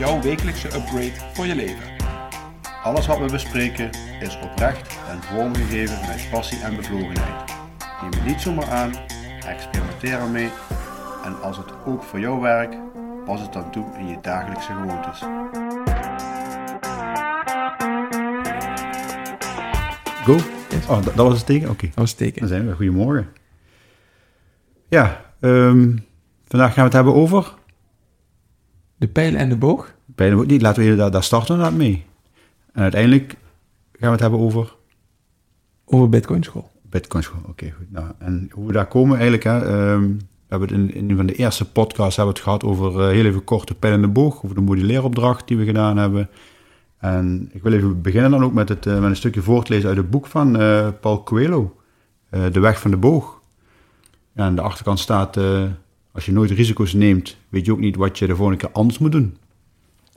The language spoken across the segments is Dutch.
jouw wekelijkse upgrade voor je leven. Alles wat we bespreken is oprecht en vormgegeven met passie en bevlogenheid. Neem het niet zomaar aan, experimenteer ermee en als het ook voor jou werkt, pas het dan toe in je dagelijkse gewoontes. Go. Oh, dat, was het teken? Oké. Dat was het teken. Dan zijn we. Goedemorgen. Ja, ehm, vandaag gaan we het hebben over... De pijl en de boog? Bijna ook niet. Laten we daar, daar starten we mee. En uiteindelijk gaan we het hebben over Over Bitcoin School. Bitcoin School. Oké, goed. Nou, en hoe we daar komen eigenlijk, hè, ehm, we hebben het in, in een van de eerste podcasts hebben we het gehad over eh, heel even kort de pijl en de boog, over de modelleeropdracht die we gedaan hebben. En ik wil even beginnen dan ook met, het, eh, met een stukje voortlezen uit het boek van eh, Paul Coelho, De Weg van de Boog. Ja, aan de achterkant staat, als je nooit risico's neemt, weet je ook niet wat je de volgende keer anders moet doen.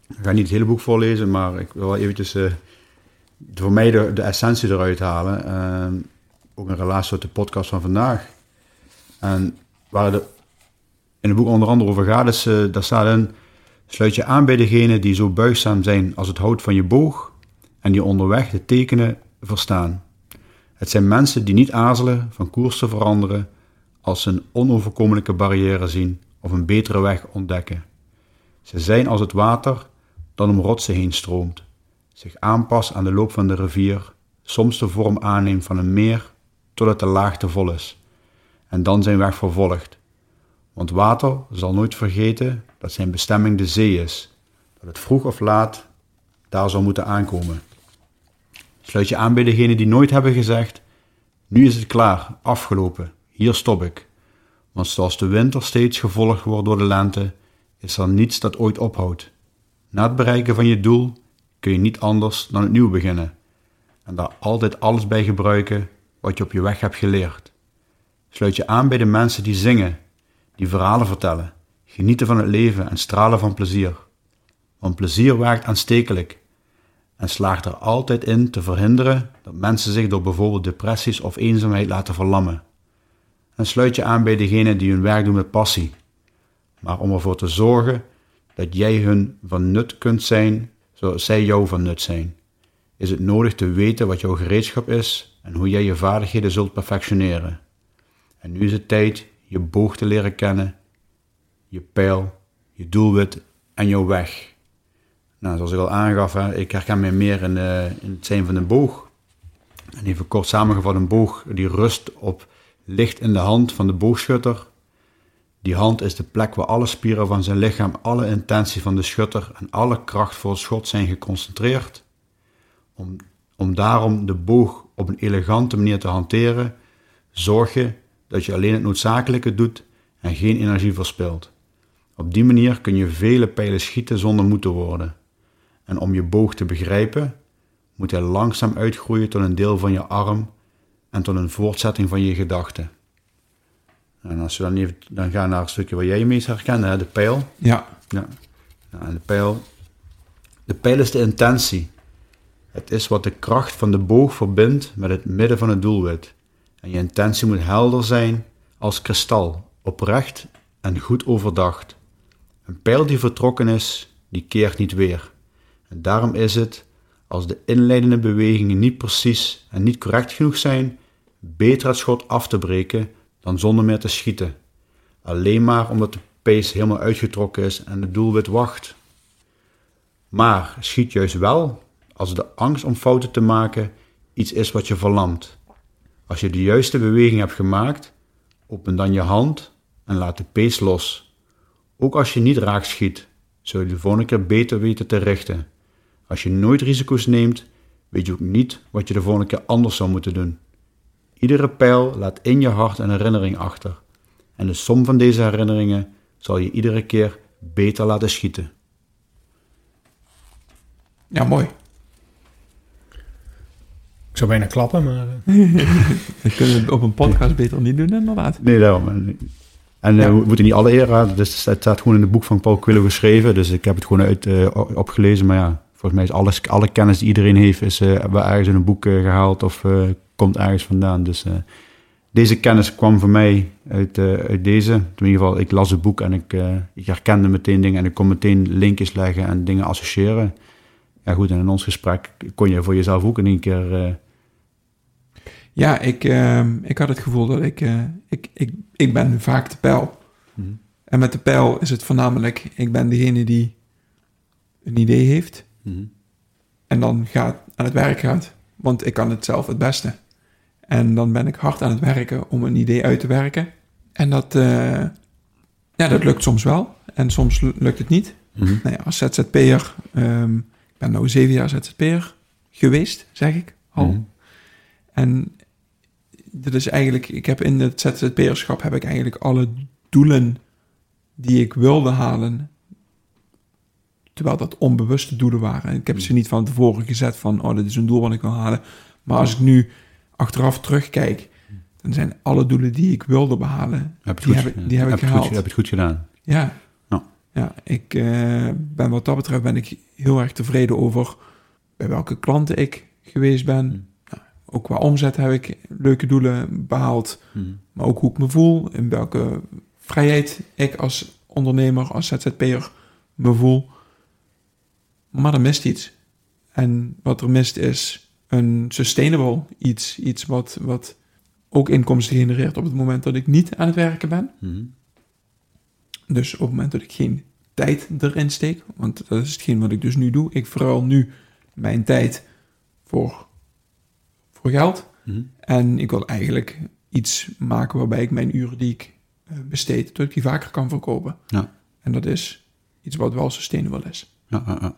Ik ga niet het hele boek voorlezen, maar ik wil wel eventjes eh, voor mij de, essentie eruit halen. Ehm, ook in relatie tot de podcast van vandaag. En waar de, in het boek onder andere over gaat, is, eh, daar staat in... Sluit je aan bij degenen die zo buigzaam zijn als het hout van je boog... en die onderweg de tekenen verstaan. Het zijn mensen die niet aarzelen van koers te veranderen... als ze een onoverkomelijke barrière zien of een betere weg ontdekken. Ze zijn als het water dat om rotsen heen stroomt, zich aanpast aan de loop van de rivier, soms de vorm aanneemt van een meer totdat de laag vol is, en dan zijn weg vervolgt. Want water zal nooit vergeten dat zijn bestemming de zee is, dat het vroeg of laat daar zal moeten aankomen. Sluit je aan bij degenen die nooit hebben gezegd: Nu is het klaar, afgelopen, hier stop ik. Want zoals de winter steeds gevolgd wordt door de lente, is er niets dat ooit ophoudt. Na het bereiken van je doel kun je niet anders dan opnieuw beginnen en daar altijd alles bij gebruiken wat je op je weg hebt geleerd. Sluit je aan bij de mensen die zingen, die verhalen vertellen, genieten van het leven en stralen van plezier. Want plezier werkt aanstekelijk en slaagt er altijd in te verhinderen dat mensen zich door bijvoorbeeld depressies of eenzaamheid laten verlammen. En sluit je aan bij degenen die hun werk doen met passie, maar om ervoor te zorgen dat jij hun van nut kunt zijn zoals zij jou van nut zijn, is het nodig te weten wat jouw gereedschap is en hoe jij je vaardigheden zult perfectioneren. En nu is het tijd je boog te leren kennen, je pijl, je doelwit en jouw weg. Nou, zoals ik al aangaf, ik herken mij meer in, eh, in het zijn van een boog. En even kort samengevat, een boog die rust op licht in de hand van de boogschutter. Die hand is de plek waar alle spieren van zijn lichaam, alle intentie van de schutter en alle kracht voor het schot zijn geconcentreerd. Om, om daarom de boog op een elegante manier te hanteren, zorg je dat je alleen het noodzakelijke doet en geen energie verspilt. Op die manier kun je vele pijlen schieten zonder moe te worden. En om je boog te begrijpen, moet hij langzaam uitgroeien tot een deel van je arm en tot een voortzetting van je gedachten. En als we dan even dan gaan naar het stukje waar jij je meest herkende, hè, de pijl. Ja. Ja. En de pijl. De pijl is de intentie. Het is wat de kracht van de boog verbindt met het midden van het doelwit. En je intentie moet helder zijn als kristal, oprecht en goed overdacht. Een pijl die vertrokken is, die keert niet weer. En daarom is het, als de inleidende bewegingen niet precies en niet correct genoeg zijn, beter het schot af te breken dan zonder meer te schieten. Alleen maar omdat de pace helemaal uitgetrokken is en het doelwit wacht. Maar schiet juist wel als de angst om fouten te maken iets is wat je verlamt. Als je de juiste beweging hebt gemaakt, open dan je hand en laat de pace los. Ook als je niet raak schiet, zul je de volgende keer beter weten te richten. Als je nooit risico's neemt, weet je ook niet wat je de volgende keer anders zou moeten doen. Iedere pijl laat in je hart een herinnering achter. En de som van deze herinneringen zal je iedere keer beter laten schieten. Ja, mooi. Ik zou bijna klappen, maar... eh, Dat kunnen we op een podcast beter niet doen, inderdaad. Nee, daarom. En, Ja. eh, we moeten niet alle eer dus het staat gewoon in het boek van Paul Coelho geschreven, dus ik heb het gewoon uit, eh, opgelezen, maar ja, volgens mij is alles, alle kennis die iedereen heeft, is eh, hebben we ergens in een boek eh, gehaald of eh, komt ergens vandaan, dus eh, deze kennis kwam voor mij uit, eh, uit deze, in ieder geval, ik las het boek en ik, eh, ik herkende meteen dingen en ik kon meteen linkjes leggen en dingen associëren. Ja goed, en in ons gesprek kon je voor jezelf ook in één keer... Ja, ik, ehm, ik had het gevoel dat ik, ik, ik... Ik ben vaak de pijl. mhm. En met de pijl is het voornamelijk... Ik ben degene die een idee heeft... Mhm. en dan gaat, aan het werk gaat. Want ik kan het zelf het beste. En dan ben ik hard aan het werken om een idee uit te werken. En dat, eh, ja, dat lukt soms wel. En soms lu- lukt het niet. Mhm. Nou ja, als ZZP'er, ehm ik ben nu zeven jaar ZZP'er geweest, zeg ik al. Mhm. En dat is eigenlijk, ik heb in het ZZP'erschap heb ik eigenlijk alle doelen die ik wilde halen, terwijl dat onbewuste doelen waren. Ik heb ze niet van tevoren gezet van, oh, dit is een doel wat ik wil halen. Maar als ik nu achteraf terugkijk, dan zijn alle doelen die ik wilde behalen, Heb die goed- heb ik, die heb ik heb het gehaald. goed, heb het goed gedaan. Ja. Ja. Ja, ik eh, ben wat dat betreft ben ik heel erg tevreden over bij welke klanten ik geweest ben. Hmm. Nou, ook qua omzet heb ik leuke doelen behaald. Mhm. Maar ook hoe ik me voel, in welke vrijheid ik als ondernemer, als ZZP'er me voel. Maar er mist iets. En wat er mist is een sustainable iets. Iets wat, wat ook inkomsten genereert op het moment dat ik niet aan het werken ben. Mhm. Dus op het moment dat ik geen tijd erin steek, want dat is hetgeen wat ik dus nu doe. Ik verruil nu mijn tijd voor, voor geld. Mhm. En ik wil eigenlijk iets maken waarbij ik mijn uren die ik eh, besteed, dat ik die vaker kan verkopen. Ja. En dat is iets wat wel sustainable is. Ja, ja, ja.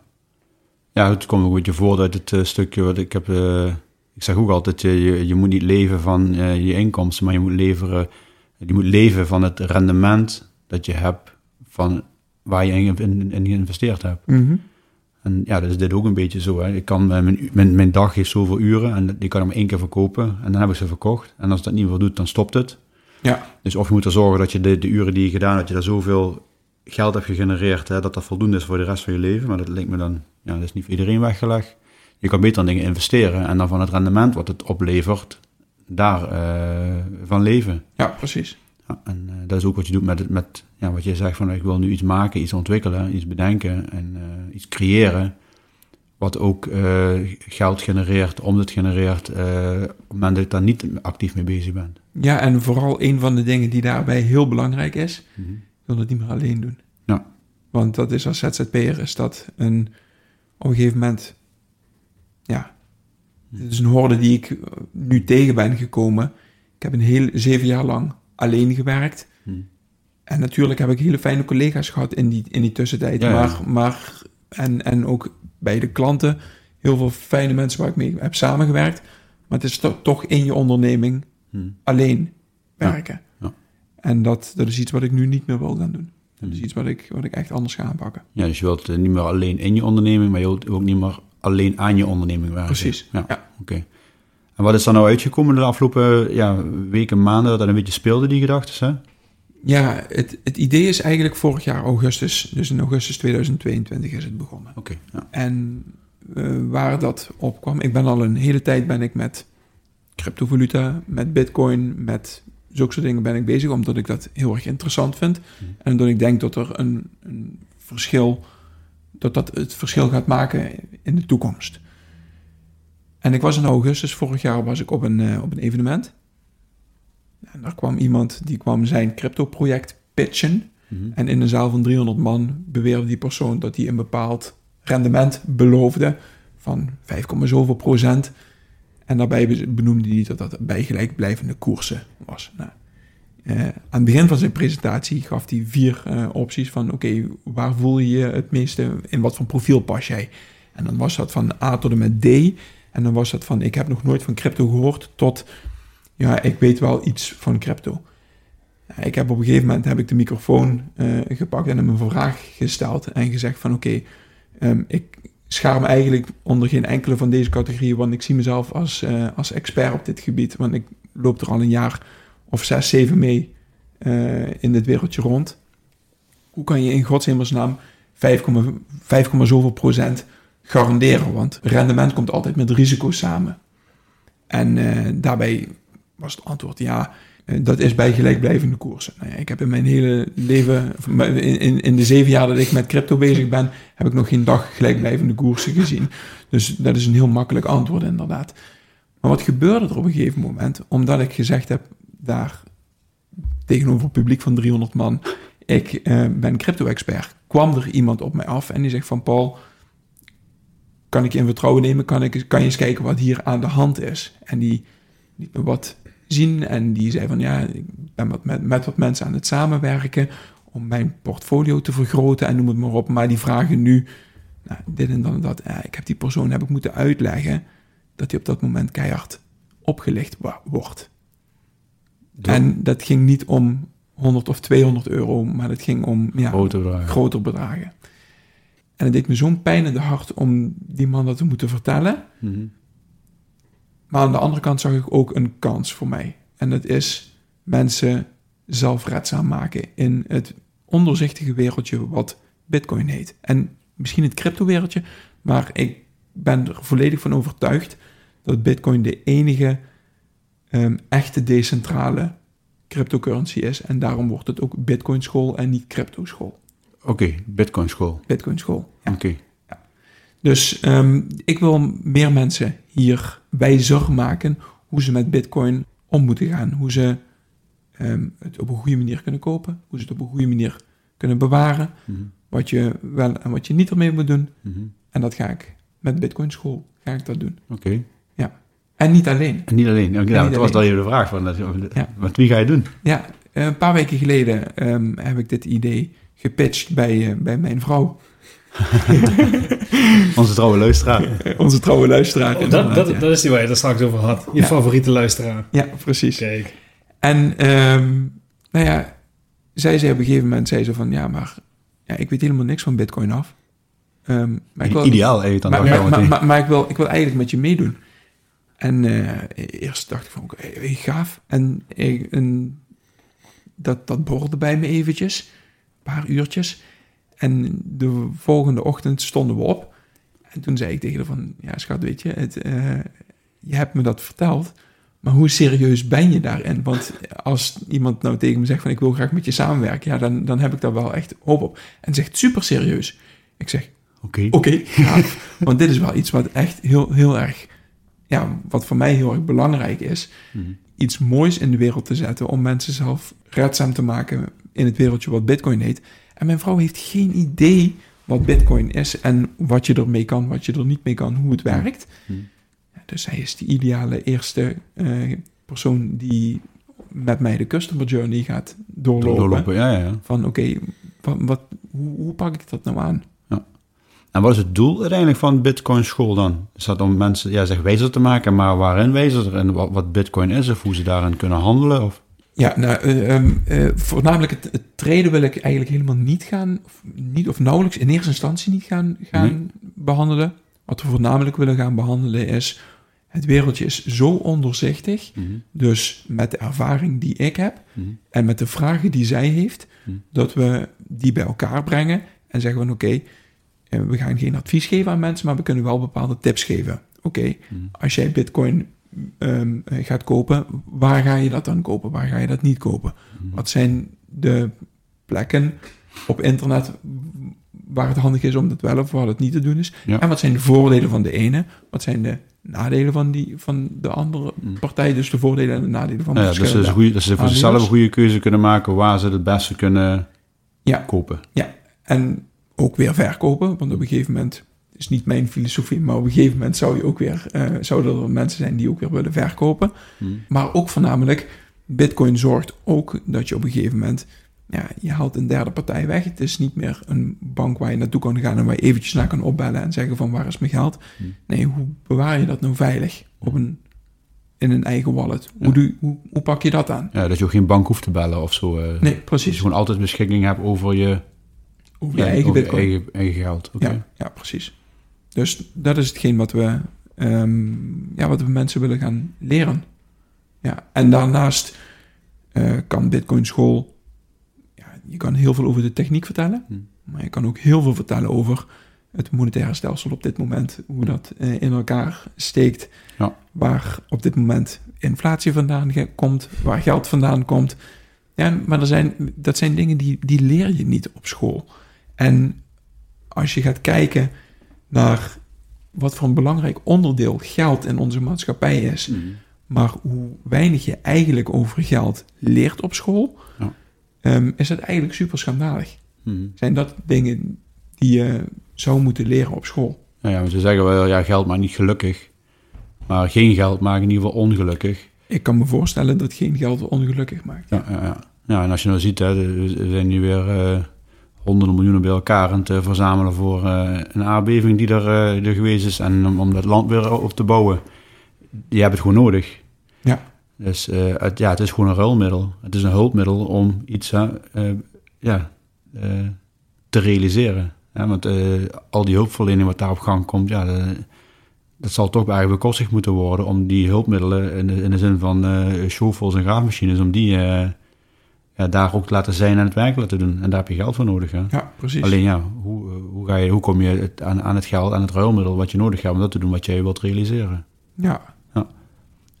Ja, het komt ook een beetje voort uit het eh, stukje wat ik heb. eh, ik zeg ook altijd: je, je, je moet niet leven van eh, je inkomsten, maar je moet, leveren, je moet leven van het rendement dat je hebt van waar je in, in, in geïnvesteerd hebt. En ja, dat is dit ook een beetje zo. Hè. Ik kan, eh, mijn, mijn, mijn dag heeft zoveel uren en die kan ik maar één keer verkopen en dan heb ik ze verkocht. En als dat niet meer doet, dan stopt het. Ja, Dus of je moet er zorgen dat je de, de uren die je gedaan hebt, dat je daar zoveel geld hebt gegenereerd, hè, dat dat voldoende is voor de rest van je leven. Maar dat lijkt me dan, ja, dat is niet voor iedereen weggelegd. Je kan beter aan dingen investeren en dan van het rendement wat het oplevert, daar eh, van leven. ja precies. Ja, en eh, dat is ook wat je doet met, het, met ja, wat je zegt van ik wil nu iets maken, iets ontwikkelen, iets bedenken en eh, iets creëren. Wat ook geld genereert, omzet genereert, op het moment dat ik daar niet actief mee bezig ben. Ja, en vooral een van de dingen die daarbij heel belangrijk is, ik wil het niet meer alleen doen. Ja. Want dat is als ZZP'er is dat een, op een gegeven moment, ja, het is een horde die ik eh, nu tegen ben gekomen. Ik heb een heel zeven jaar lang alleen gewerkt. Hmm. En natuurlijk heb ik hele fijne collega's gehad in die, in die tussentijd. Ja, ja. Maar, maar en, en ook bij de klanten heel veel fijne mensen waar ik mee heb samengewerkt. Maar het is to- toch in je onderneming Hmm. alleen werken. ja. En dat, dat is iets wat ik nu niet meer wil gaan doen. Dat is Hmm. iets wat ik, wat ik echt anders ga aanpakken. Ja, dus je wilt eh, niet meer alleen in je onderneming, maar je wilt ook niet meer alleen aan je onderneming werken. Precies, Ja, ja. oké. En wat is er nou uitgekomen de afgelopen ja, weken, maanden, dat dat een beetje speelde, die gedachten, hè? Ja, het, het idee is eigenlijk vorig jaar augustus, dus in augustus 2022 is het begonnen. Oké, ja. En eh, waar dat op kwam, ik ben al een hele tijd ben ik met cryptovaluta, met bitcoin, met zulke soort dingen ben ik bezig, omdat ik dat heel erg interessant vind. Mhm. En omdat ik denk dat er een, een verschil, dat dat het verschil gaat maken in de toekomst. En ik was in augustus vorig jaar was ik op een, eh, op een evenement. En daar kwam iemand die kwam zijn crypto-project pitchen. Mhm. En in een zaal van 300 man beweerde die persoon dat hij een bepaald rendement beloofde van 5, zoveel procent. En daarbij be- benoemde hij dat dat bij gelijkblijvende koersen was. Nou, eh, aan het begin van zijn presentatie gaf hij vier eh, opties van oké, waar voel je je het meeste, in wat voor profiel pas jij? En dan was dat van A tot en met D. En dan was dat van ik heb nog nooit van crypto gehoord tot ja, ik weet wel iets van crypto. Ja, Ik heb op een gegeven moment heb ik de microfoon eh, gepakt en hem een vraag gesteld en gezegd van oké, ehm, ik schaar me eigenlijk onder geen enkele van deze categorieën, want ik zie mezelf als, eh, als expert op dit gebied. Want ik loop er al een jaar of zes, zeven mee eh, in dit wereldje rond. Hoe kan je in godshemelsnaam 5, zoveel procent garanderen? Want rendement komt altijd met risico samen. En eh, daarbij was het antwoord ja, dat is bij gelijkblijvende koersen. Nou ja, ik heb in mijn hele leven, in, in, de zeven jaar dat ik met crypto bezig ben, heb ik nog geen dag gelijkblijvende koersen gezien. Dus dat is een heel makkelijk antwoord inderdaad. Maar wat gebeurde er op een gegeven moment? Omdat ik gezegd heb, daar tegenover een publiek van 300 man, ik uh, ben crypto-expert, kwam er iemand op mij af en die zegt van Paul, kan ik je in vertrouwen nemen? Kan, ik, kan je eens kijken wat hier aan de hand is? En die me wat zien en die zei van ja, ik ben wat met, met wat mensen aan het samenwerken om mijn portfolio te vergroten en noem het maar op. Maar die vragen nu, nou, dit en dan en dat. ik heb die persoon heb ik moeten uitleggen dat hij op dat moment keihard opgelicht wordt. En dat ging niet om 100 of 200 euro, maar het ging om ja, grotere, bedragen. grotere bedragen. En het deed me zo'n pijn in de hart om die man dat te moeten vertellen. Mhm. Maar aan de andere kant zag ik ook een kans voor mij. En dat is mensen zelfredzaam maken in het ondoorzichtige wereldje wat Bitcoin heet. En misschien het crypto-wereldje, maar ik ben er volledig van overtuigd dat Bitcoin de enige um, echte decentrale cryptocurrency is. En daarom wordt het ook Bitcoin school en niet crypto school. Oké, Bitcoin school. Bitcoin school. Oké. Dus um, ik wil meer mensen hier wijzer maken hoe ze met Bitcoin om moeten gaan. Hoe ze um, het op een goede manier kunnen kopen. Hoe ze het op een goede manier kunnen bewaren. Mm -hmm. Wat je wel en wat je niet ermee moet doen. Mm -hmm. En dat ga ik met Bitcoin school ga ik dat doen. Oké. Ja. En niet alleen. En niet alleen. Ja, dat was dan even de vraag. Van, ja. Wat wie ga je doen? Ja, een paar weken geleden um, heb ik dit idee gepitcht bij, uh, bij mijn vrouw. Onze trouwe luisteraar. Onze trouwe luisteraar. Oh, dat, dat, dat, is die waar je het straks over had. Je ja. favoriete luisteraar. Ja, precies. Kijk. En um, nou ja, zij zei op een gegeven moment, zei ze van, ja, maar ja, ik weet helemaal niks van bitcoin af. Um, maar ik wil, Ideaal even dan. Maar, maar, maar, maar, ik, wil, ik wil eigenlijk met je meedoen. En uh, eerst dacht ik van, oké, okay, gaaf. En, en dat, dat borrelde bij me eventjes, een paar uurtjes. En de volgende ochtend stonden we op. En toen zei ik tegen haar van, ja schat, weet je, het, uh, je hebt me dat verteld. Maar hoe serieus ben je daarin? Want als iemand nou tegen me zegt van ik wil graag met je samenwerken, ja, dan, dan heb ik daar wel echt hoop op. En zegt super serieus. Ik zeg, oké, oké, ja, want dit is wel iets wat echt heel, heel erg, ja, wat voor mij heel erg belangrijk is. Mhm. Iets moois in de wereld te zetten om mensen zelf redzaam te maken in het wereldje wat Bitcoin heet. En mijn vrouw heeft geen idee wat Bitcoin is en wat je ermee kan, wat je er niet mee kan, hoe het werkt. Hmm. Dus hij is de ideale eerste uh, persoon die met mij de customer journey gaat doorlopen. doorlopen ja, ja, ja. Van oké, okay, wat, wat, hoe, hoe, pak ik dat nou aan? En wat is het doel uiteindelijk van Bitcoin school dan? Is dat om mensen ja, zich wijzer te maken, maar waarin wijzer en wat, wat Bitcoin is of hoe ze daarin kunnen handelen? Of? Ja, nou, uh, voornamelijk het, het, treden wil ik eigenlijk helemaal niet gaan, of, niet, of nauwelijks in eerste instantie niet gaan, gaan behandelen. Wat we voornamelijk willen gaan behandelen is, het wereldje is zo onderzichtig, mhm. dus met de ervaring die ik heb mhm. en met de vragen die zij heeft, mhm. dat we die bij elkaar brengen en zeggen van oké, eh, we gaan geen advies geven aan mensen, maar we kunnen wel bepaalde tips geven. Oké, als jij bitcoin um, gaat kopen, waar ga je dat dan kopen? Waar ga je dat niet kopen? Mhm. Wat zijn de plekken op internet waar het handig is om dat wel of waar het niet te doen is? En wat zijn de voordelen van de ene? Wat zijn de nadelen van, die, van de andere mhm. partij? Dus de voordelen en de nadelen van de ja, dus, dus, goeie, dus ze voor zichzelf een goede keuze kunnen maken waar ze het beste kunnen ja. kopen. Ja, en ook weer verkopen, want op een gegeven moment is niet mijn filosofie, maar op een gegeven moment zou je ook weer, uh, zouden er mensen zijn die ook weer willen verkopen. Hmm. Maar ook voornamelijk, Bitcoin zorgt ook dat je op een gegeven moment, ja, je haalt een derde partij weg. Het is niet meer een bank waar je naartoe kan gaan en waar je eventjes naar kan opbellen en zeggen van waar is mijn geld. Hmm. Nee, hoe bewaar je dat nou veilig op een, in een eigen wallet? Hoe, doe, hoe, hoe pak je dat aan? Ja, dat je ook geen bank hoeft te bellen of zo. Uh, nee, precies. Dat je gewoon altijd beschikking hebt over je over je eigen, eigen, eigen, geld. Ja, ja, precies. Dus dat is hetgeen wat we, ehm, ja, wat we mensen willen gaan leren. Ja, en daarnaast eh, kan Bitcoin School, ja, je kan heel veel over de techniek vertellen, Hm. maar je kan ook heel veel vertellen over het monetaire stelsel op dit moment, hoe dat eh, in elkaar steekt, Ja. waar op dit moment inflatie vandaan komt, waar geld vandaan komt. Ja, maar er zijn, dat zijn dingen die, die leer je niet op school. En als je gaat kijken naar wat voor een belangrijk onderdeel geld in onze maatschappij is, Mhm. maar hoe weinig je eigenlijk over geld leert op school, Ja. ehm, is dat eigenlijk super schandalig. Mhm. Zijn dat dingen die je zou moeten leren op school? Nou ja, ze zeggen wel, ja, geld maakt niet gelukkig. Maar geen geld maakt in ieder geval ongelukkig. Ik kan me voorstellen dat geen geld ongelukkig maakt. Ja, ja, ja. ja en als je nou ziet, hè, er zijn nu weer eh, honderden miljoenen bij elkaar aan het eh, verzamelen voor eh, een aardbeving die er, eh, er geweest is. En om, om dat land weer op te bouwen. Die hebben het gewoon nodig. Ja. Dus eh, het, ja, het is gewoon een ruilmiddel. Het is een hulpmiddel om iets ja, te realiseren. Ja, want al die hulpverlening wat daar op gang komt, ja, dat zal toch eigenlijk bekostigd moeten worden om die hulpmiddelen in de, in de zin van shovels en graafmachines, om die ja, daar ook te laten zijn en het werk te laten doen. En daar heb je geld voor nodig. Hè? Ja, precies. Alleen ja, hoe, eh, hoe, ga je, hoe kom je het, aan, aan het geld, aan het ruilmiddel wat je nodig hebt om dat te doen wat jij wilt realiseren? Ja.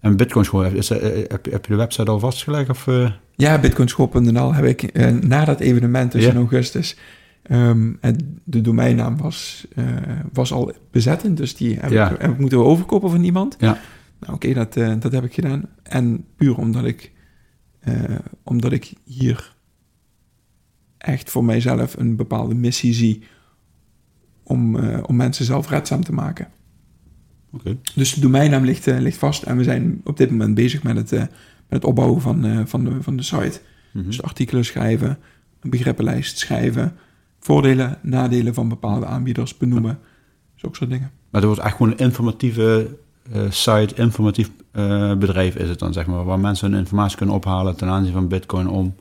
En Bitcoin gewoon, is, eh, heb, je- heb je de website al vastgelegd? Of, eh? Ja, bitcoinschool.nl heb ik eh, na dat evenement dus Ja. in augustus. ehm, en de domeinnaam was, eh, was al bezettend, dus die heb, Ja. ik, moeten overkopen van iemand. Ja. Nou, Oké, dat, eh, dat heb ik gedaan. En puur omdat ik, eh, omdat ik hier echt voor mijzelf een bepaalde missie zie om, eh, om mensen zelfredzaam te maken. Oké. Dus de domeinnaam ligt, eh, ligt vast en we zijn op dit moment bezig met het, met het opbouwen van, van, de, van de site. Mhm. Dus artikelen schrijven, een begrippenlijst schrijven, voordelen, nadelen van bepaalde aanbieders benoemen. Zulke soort dingen. Maar het wordt echt gewoon een informatieve site, informatief eh, bedrijf is het dan, zeg maar, waar mensen hun informatie kunnen ophalen ten aanzien van Bitcoin om.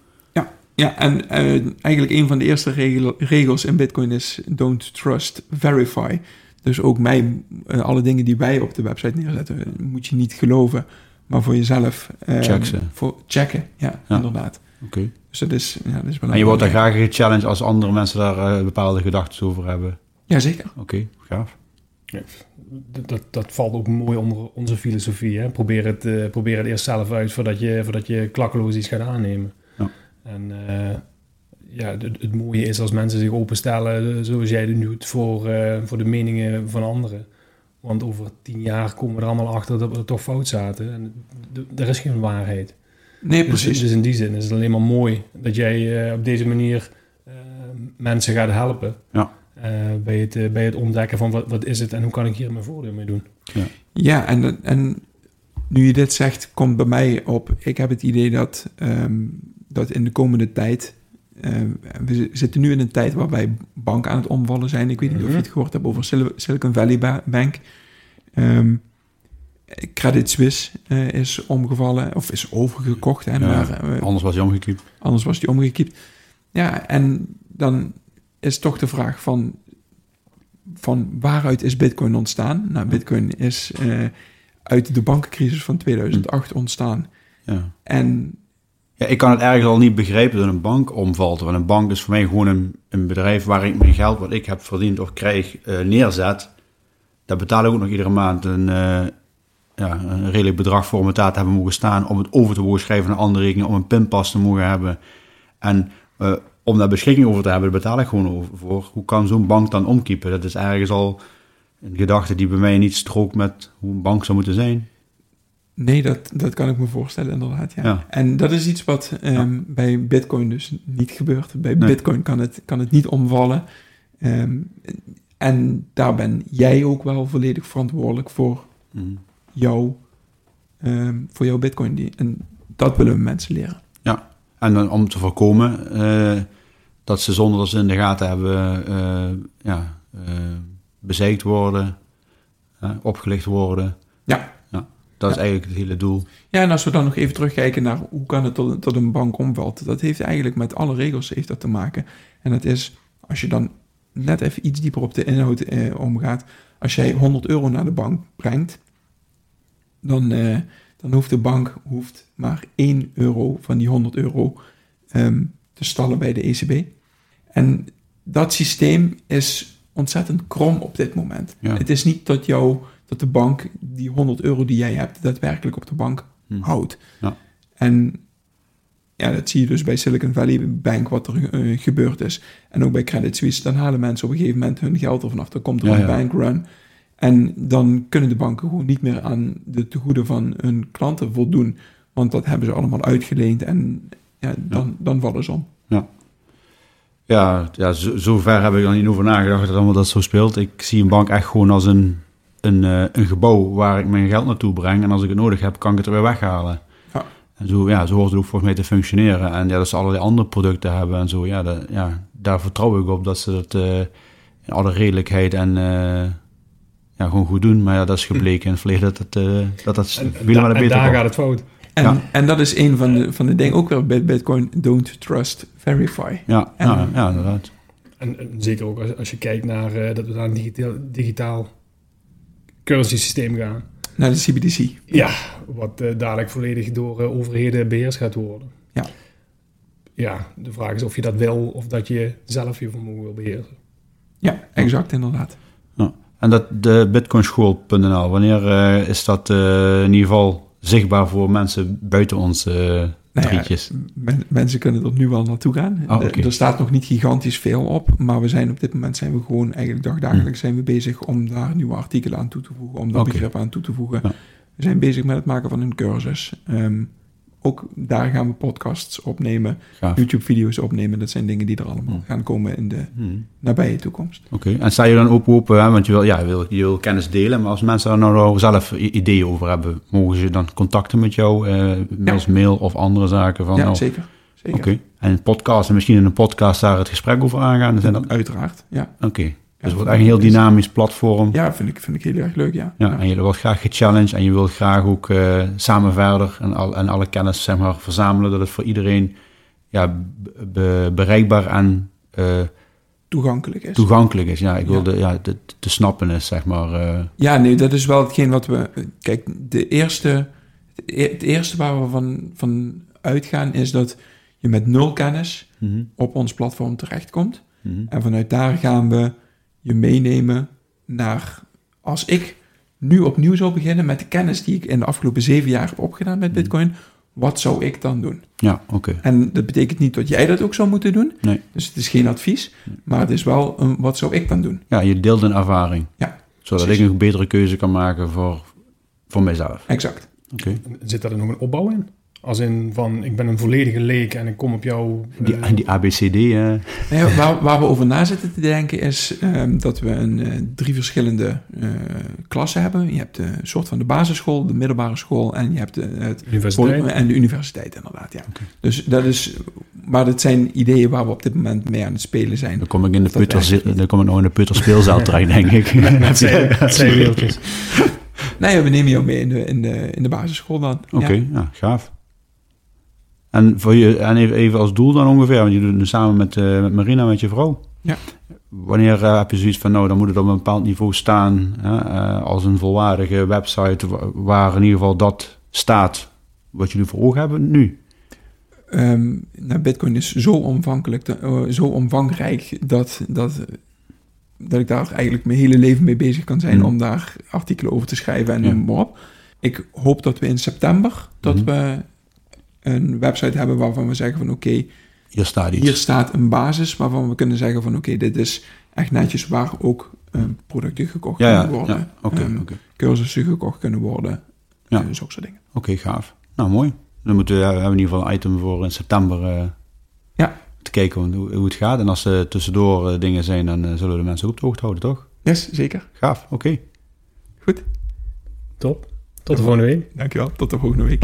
Ja, en eh, eigenlijk een van de eerste regel- regels in Bitcoin is don't trust, verify. Dus ook mij, eh, alle dingen die wij op de website neerzetten, eh, moet je niet geloven, maar voor jezelf eh, Check ze. Voor checken, ja, Ja. inderdaad. Oké. Dus dat is, ja, dat is En je belangrijk. wordt daar graag gechallenged als andere mensen daar eh, bepaalde gedachten over hebben. Jazeker. Oké, gaaf. Dat, dat valt ook mooi onder onze filosofie. Hè? Probeer, het, eh, probeer het eerst zelf uit voordat je, voordat je klakkeloos iets gaat aannemen. Ja. En eh, ja, het, het mooie is als mensen zich openstellen, eh, zoals jij het nu doet, voor, voor de meningen van anderen. Want over tien jaar komen we er allemaal achter dat we er toch fout zaten. En er is geen waarheid. Nee, Dus, precies. dus in die zin is het alleen maar mooi dat jij op deze manier mensen gaat helpen. Ja. Eh, bij, het, eh, bij het ontdekken van wat, wat is het en hoe kan ik hier mijn voordeel mee doen. Ja, en, en nu je dit zegt, komt bij mij op. Ik heb het idee dat, ehm, dat in de komende tijd. eh, we zitten nu in een tijd waarbij banken aan het omvallen zijn. Ik weet niet of je Mhm. het gehoord hebt over Sil- Silicon Valley Ba- Bank. Ehm, Credit Suisse eh, is omgevallen, of is overgekocht. Hè, Ja, maar, Anders was hij omgekiept. Anders was die omgekiept. Ja, en dan is toch de vraag van, van waaruit is Bitcoin ontstaan? Nou, Bitcoin is eh, uit de bankencrisis van 2008 ontstaan. Ja. En Ja, ik kan het ergens al niet begrijpen dat een bank omvalt. Want een bank is voor mij gewoon een, een bedrijf waar ik mijn geld wat ik heb verdiend of krijg eh, neerzet. Daar betaal ik ook nog iedere maand een, eh, ja, een redelijk bedrag voor om het daar te hebben mogen staan. Om het over te mogen schrijven naar andere rekeningen. Om een pinpas te mogen hebben. En eh, om daar beschikking over te hebben, daar betaal ik gewoon over voor. Hoe kan zo'n bank dan omkiepen? Dat is ergens al een gedachte die bij mij niet strookt met hoe een bank zou moeten zijn. nee, dat, dat kan ik me voorstellen inderdaad. Ja. Ja. En dat is iets wat ehm, bij Bitcoin dus niet gebeurt. Bij Nee. Bitcoin kan het, kan het niet omvallen. Ehm, en daar ben jij ook wel volledig verantwoordelijk voor Mhm. jouw, ehm, voor jouw Bitcoin. Die, en dat willen we mensen leren. En dan om te voorkomen eh, dat ze zonder dat ze in de gaten hebben, eh, ja, eh, bezeikt worden, opgelicht worden. Ja. ja dat is eigenlijk het hele doel. Ja, en als we dan nog even terugkijken naar hoe kan het tot, tot een bank omvalt. Dat heeft eigenlijk met alle regels heeft dat te maken. En dat is, als je dan net even iets dieper op de inhoud eh, omgaat. Als jij 100 euro naar de bank brengt, dan, eh, dan hoeft de bank hoeft maar 1 euro van die 100 euro ehm, te stallen bij de ECB. En dat systeem is ontzettend krom op dit moment. Ja. Het is niet dat, jou, dat de bank die 100 euro die jij hebt daadwerkelijk op de bank Hm. houdt. Ja. En ja, dat zie je dus bij Silicon Valley Bank wat er eh, gebeurd is. En ook bij Credit Suisse. Dan halen mensen op een gegeven moment hun geld ervan af. Dan komt er Ja, een bankrun. En dan kunnen de banken gewoon niet meer aan de tegoeden van hun klanten voldoen. Want dat hebben ze allemaal uitgeleend. En ja, dan, dan vallen ze om. Ja, ja zo, zover heb ik er niet over nagedacht dat allemaal dat zo speelt. Ik zie een bank echt gewoon als een, een, eh, een gebouw waar ik mijn geld naartoe breng. En als ik het nodig heb, kan ik het er weer weghalen. Ja. En zo, ja, zo hoort het ook volgens mij te functioneren. En ja, dat ze allerlei andere producten hebben en zo. Ja, dat, ja daar vertrouw ik op dat ze dat eh, in alle redelijkheid en eh, ja, gewoon goed doen. Maar ja, dat is gebleken in het verleden dat het, eh, dat, dat En, da- malen en beter daar gaat het fout. En, Ja. en dat is een van de, van de dingen ook weer bij Bitcoin. Don't trust, verify. Ja, En- ja, ja, inderdaad. En, en zeker ook als, als je kijkt naar eh, dat we naar een digitaal, digitaal currency systeem gaan. Naar de CBDC. Ja, wat eh, dadelijk volledig door eh, overheden beheerst gaat worden. Ja. Ja, de vraag is of je dat wil of dat je zelf je vermogen wil beheersen. Ja, exact inderdaad. En dat de bitcoinschool.nl, wanneer eh, is dat eh, in ieder geval zichtbaar voor mensen buiten ons eh Nou ja, drietjes? Men- mensen kunnen er nu wel naartoe gaan. Oh, De- oké. Er staat nog niet gigantisch veel op, maar we zijn op dit moment zijn we gewoon eigenlijk dagdagelijks zijn we bezig om daar nieuwe artikelen aan toe te voegen, om daar Oké. begrippen aan toe te voegen. Ja. We zijn bezig met het maken van een cursus. Ehm, ook daar gaan we podcasts opnemen. YouTube-video's opnemen. Dat zijn dingen die er allemaal Hmm. gaan komen in de Hmm. nabije toekomst. Oké, en sta je dan ook open, hè? want je wil, ja, je, wil, je wil kennis delen, maar als mensen daar nou zelf ideeën over hebben, mogen ze dan contacten met jou, eh middels mail of andere zaken? Van, ja, nou, zeker. zeker. Oké, en podcast, en misschien in een podcast daar het gesprek over aangaan? Zijn dat, Uiteraard, ja. oké, dus het Ja, wordt echt een heel dynamisch platform. Ja, vind ik, vind ik heel erg leuk, ja. Ja, en je wordt graag gechallenged en je wilt graag ook eh, samen verder en, al, en alle kennis zeg maar, verzamelen, dat het voor iedereen ja, be- be- bereikbaar en eh, Toegankelijk is. toegankelijk is. Ja, ik Ja. wilde ja, te, te snappen is, zeg maar. eh, Ja, nee, dat is wel hetgeen wat we. Kijk, de eerste, het eerste waar we van, van uitgaan is dat je met nul kennis mhm, op ons platform terechtkomt. mhm. En vanuit daar gaan we je meenemen naar. Als ik nu opnieuw zou beginnen met de kennis die ik in de afgelopen zeven jaar heb opgedaan met Bitcoin, wat zou ik dan doen? Ja, oké. En dat betekent niet dat jij dat ook zou moeten doen. Nee. Dus het is geen advies, maar het is wel een, wat zou ik dan doen? Ja, je deelt een ervaring. Ja, Zodat precies. ik een betere keuze kan maken voor, voor mezelf. Exact. Oké. Zit daar dan nog een opbouw in? Als in van, ik ben een volledige leek en ik kom op jou... Die, eh, die ABCD, eh, Nee, waar, waar we over na zitten te denken is ehm, dat we een, eh, drie verschillende eh, klassen hebben. Je hebt de soort van de basisschool, de middelbare school en je hebt de, het universiteit. en de universiteit inderdaad. Ja. Dus dat is, maar dat zijn ideeën waar we op dit moment mee aan het spelen zijn. dan kom ik in de putter, dan kom ik nou in de putter speelzaal terecht, denk ik. Met zijn- met zijn wieltjes. Nee, we nemen jou mee in de, in de, in de basisschool dan. Oké, Ja. ja. gaaf. En, voor je, en even, even als doel dan ongeveer, want je doet het nu samen met, eh, met Marina, met je vrouw. Ja. Wanneer eh, heb je zoiets van, nou, dan moet het op een bepaald niveau staan, hè, eh, als een volwaardige website, wa- waar in ieder geval dat staat wat jullie voor ogen hebben nu? Ehm, nou, Bitcoin is zo eh, zo omvangrijk dat, dat, dat ik daar eigenlijk mijn hele leven mee bezig kan zijn Mhm. om daar artikelen over te schrijven en Ja. noem maar op. Ik hoop dat we in september dat Mhm. we een website hebben waarvan we zeggen van oké, Hier staat iets. hier staat een basis waarvan we kunnen zeggen van oké, dit is echt netjes waar ook eh, producten gekocht ja, kunnen worden, ja. Oké, ehm, oké. cursussen gekocht kunnen worden, Ja. ja. zulke soort dingen. Oké, gaaf. Nou, mooi. Dan moeten we, we hebben in ieder geval een item voor in september eh, Ja. te kijken hoe, hoe het gaat. En als er tussendoor eh, dingen zijn, dan zullen we de mensen ook op de hoogte houden, toch? Yes, zeker. Gaaf, oké. Goed. Top. Tot de volgende week. Dankjewel, tot de volgende week.